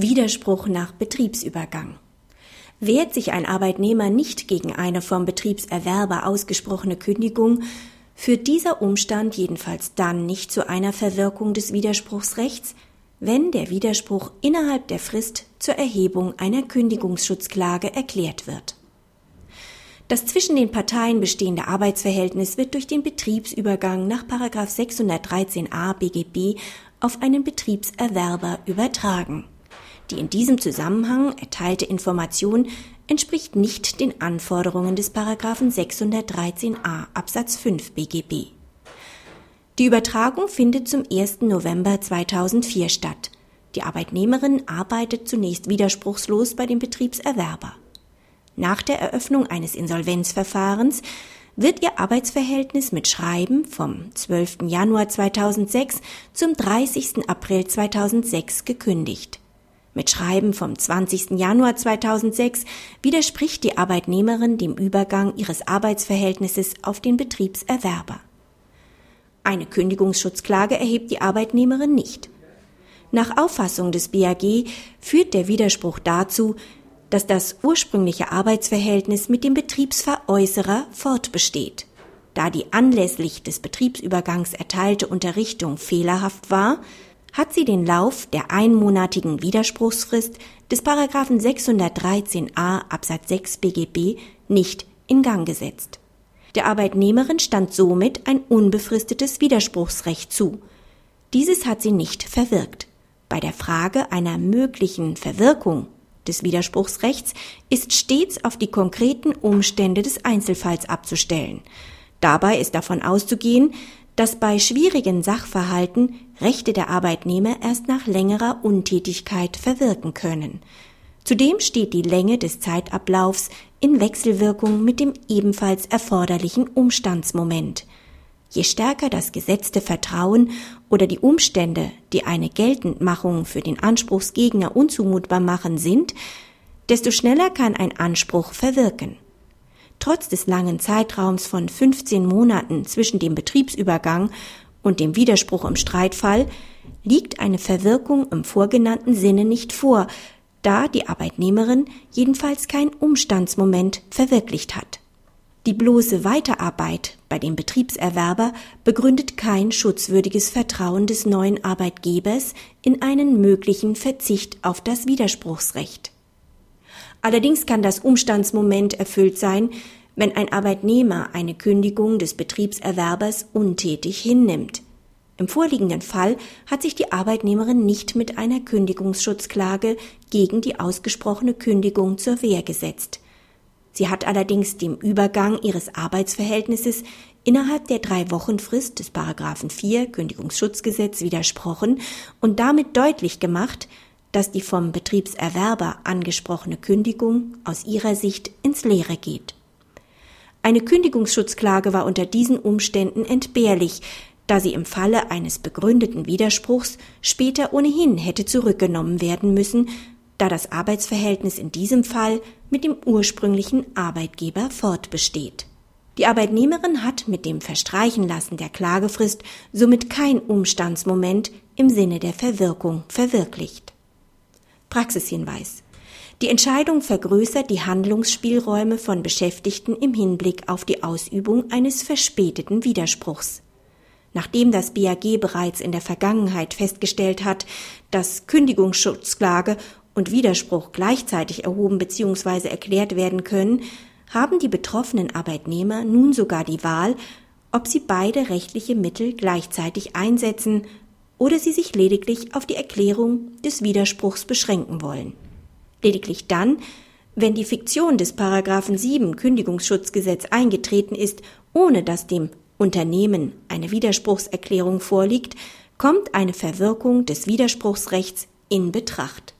Widerspruch nach Betriebsübergang. Wehrt sich ein Arbeitnehmer nicht gegen eine vom Betriebserwerber ausgesprochene Kündigung, führt dieser Umstand jedenfalls dann nicht zu einer Verwirkung des Widerspruchsrechts, wenn der Widerspruch innerhalb der Frist zur Erhebung einer Kündigungsschutzklage erklärt wird. Das zwischen den Parteien bestehende Arbeitsverhältnis wird durch den Betriebsübergang nach 613a BGB auf einen Betriebserwerber übertragen. Die in diesem Zusammenhang erteilte Information entspricht nicht den Anforderungen des 613a Absatz 5 BGB. Die Übertragung findet zum 1. November 2004 statt. Die Arbeitnehmerin arbeitet zunächst widerspruchslos bei dem Betriebserwerber. Nach der Eröffnung eines Insolvenzverfahrens wird ihr Arbeitsverhältnis mit Schreiben vom 12. Januar 2006 zum 30. April 2006 gekündigt. Mit Schreiben vom 20. Januar 2006 widerspricht die Arbeitnehmerin dem Übergang ihres Arbeitsverhältnisses auf den Betriebserwerber. Eine Kündigungsschutzklage erhebt die Arbeitnehmerin nicht. Nach Auffassung des BAG führt der Widerspruch dazu, dass das ursprüngliche Arbeitsverhältnis mit dem Betriebsveräußerer fortbesteht. Da die anlässlich des Betriebsübergangs erteilte Unterrichtung fehlerhaft war, hat sie den Lauf der einmonatigen Widerspruchsfrist des Paragraphen 613a Absatz 6 BGB nicht in Gang gesetzt. Der Arbeitnehmerin stand somit ein unbefristetes Widerspruchsrecht zu. Dieses hat sie nicht verwirkt. Bei der Frage einer möglichen Verwirkung des Widerspruchsrechts ist stets auf die konkreten Umstände des Einzelfalls abzustellen. Dabei ist davon auszugehen, dass bei schwierigen Sachverhalten Rechte der Arbeitnehmer erst nach längerer Untätigkeit verwirken können. Zudem steht die Länge des Zeitablaufs in Wechselwirkung mit dem ebenfalls erforderlichen Umstandsmoment. Je stärker das gesetzte Vertrauen oder die Umstände, die eine Geltendmachung für den Anspruchsgegner unzumutbar machen, sind, desto schneller kann ein Anspruch verwirken. Trotz des langen Zeitraums von 15 Monaten zwischen dem Betriebsübergang und dem Widerspruch im Streitfall liegt eine Verwirkung im vorgenannten Sinne nicht vor, da die Arbeitnehmerin jedenfalls kein Umstandsmoment verwirklicht hat. Die bloße Weiterarbeit bei dem Betriebserwerber begründet kein schutzwürdiges Vertrauen des neuen Arbeitgebers in einen möglichen Verzicht auf das Widerspruchsrecht. Allerdings kann das Umstandsmoment erfüllt sein, wenn ein Arbeitnehmer eine Kündigung des Betriebserwerbers untätig hinnimmt. Im vorliegenden Fall hat sich die Arbeitnehmerin nicht mit einer Kündigungsschutzklage gegen die ausgesprochene Kündigung zur Wehr gesetzt. Sie hat allerdings dem Übergang ihres Arbeitsverhältnisses innerhalb der drei Wochenfrist des Paragraphen 4 Kündigungsschutzgesetz widersprochen und damit deutlich gemacht, dass die vom Betriebserwerber angesprochene Kündigung aus ihrer Sicht ins Leere geht. Eine Kündigungsschutzklage war unter diesen Umständen entbehrlich, da sie im Falle eines begründeten Widerspruchs später ohnehin hätte zurückgenommen werden müssen, da das Arbeitsverhältnis in diesem Fall mit dem ursprünglichen Arbeitgeber fortbesteht. Die Arbeitnehmerin hat mit dem Verstreichenlassen der Klagefrist somit kein Umstandsmoment im Sinne der Verwirkung verwirklicht. Praxishinweis. Die Entscheidung vergrößert die Handlungsspielräume von Beschäftigten im Hinblick auf die Ausübung eines verspäteten Widerspruchs. Nachdem das BAG bereits in der Vergangenheit festgestellt hat, dass Kündigungsschutzklage und Widerspruch gleichzeitig erhoben bzw. erklärt werden können, haben die betroffenen Arbeitnehmer nun sogar die Wahl, ob sie beide rechtliche Mittel gleichzeitig einsetzen oder sie sich lediglich auf die Erklärung des Widerspruchs beschränken wollen. Lediglich dann, wenn die Fiktion des Paragraphen 7 Kündigungsschutzgesetz eingetreten ist, ohne dass dem Unternehmen eine Widerspruchserklärung vorliegt, kommt eine Verwirkung des Widerspruchsrechts in Betracht.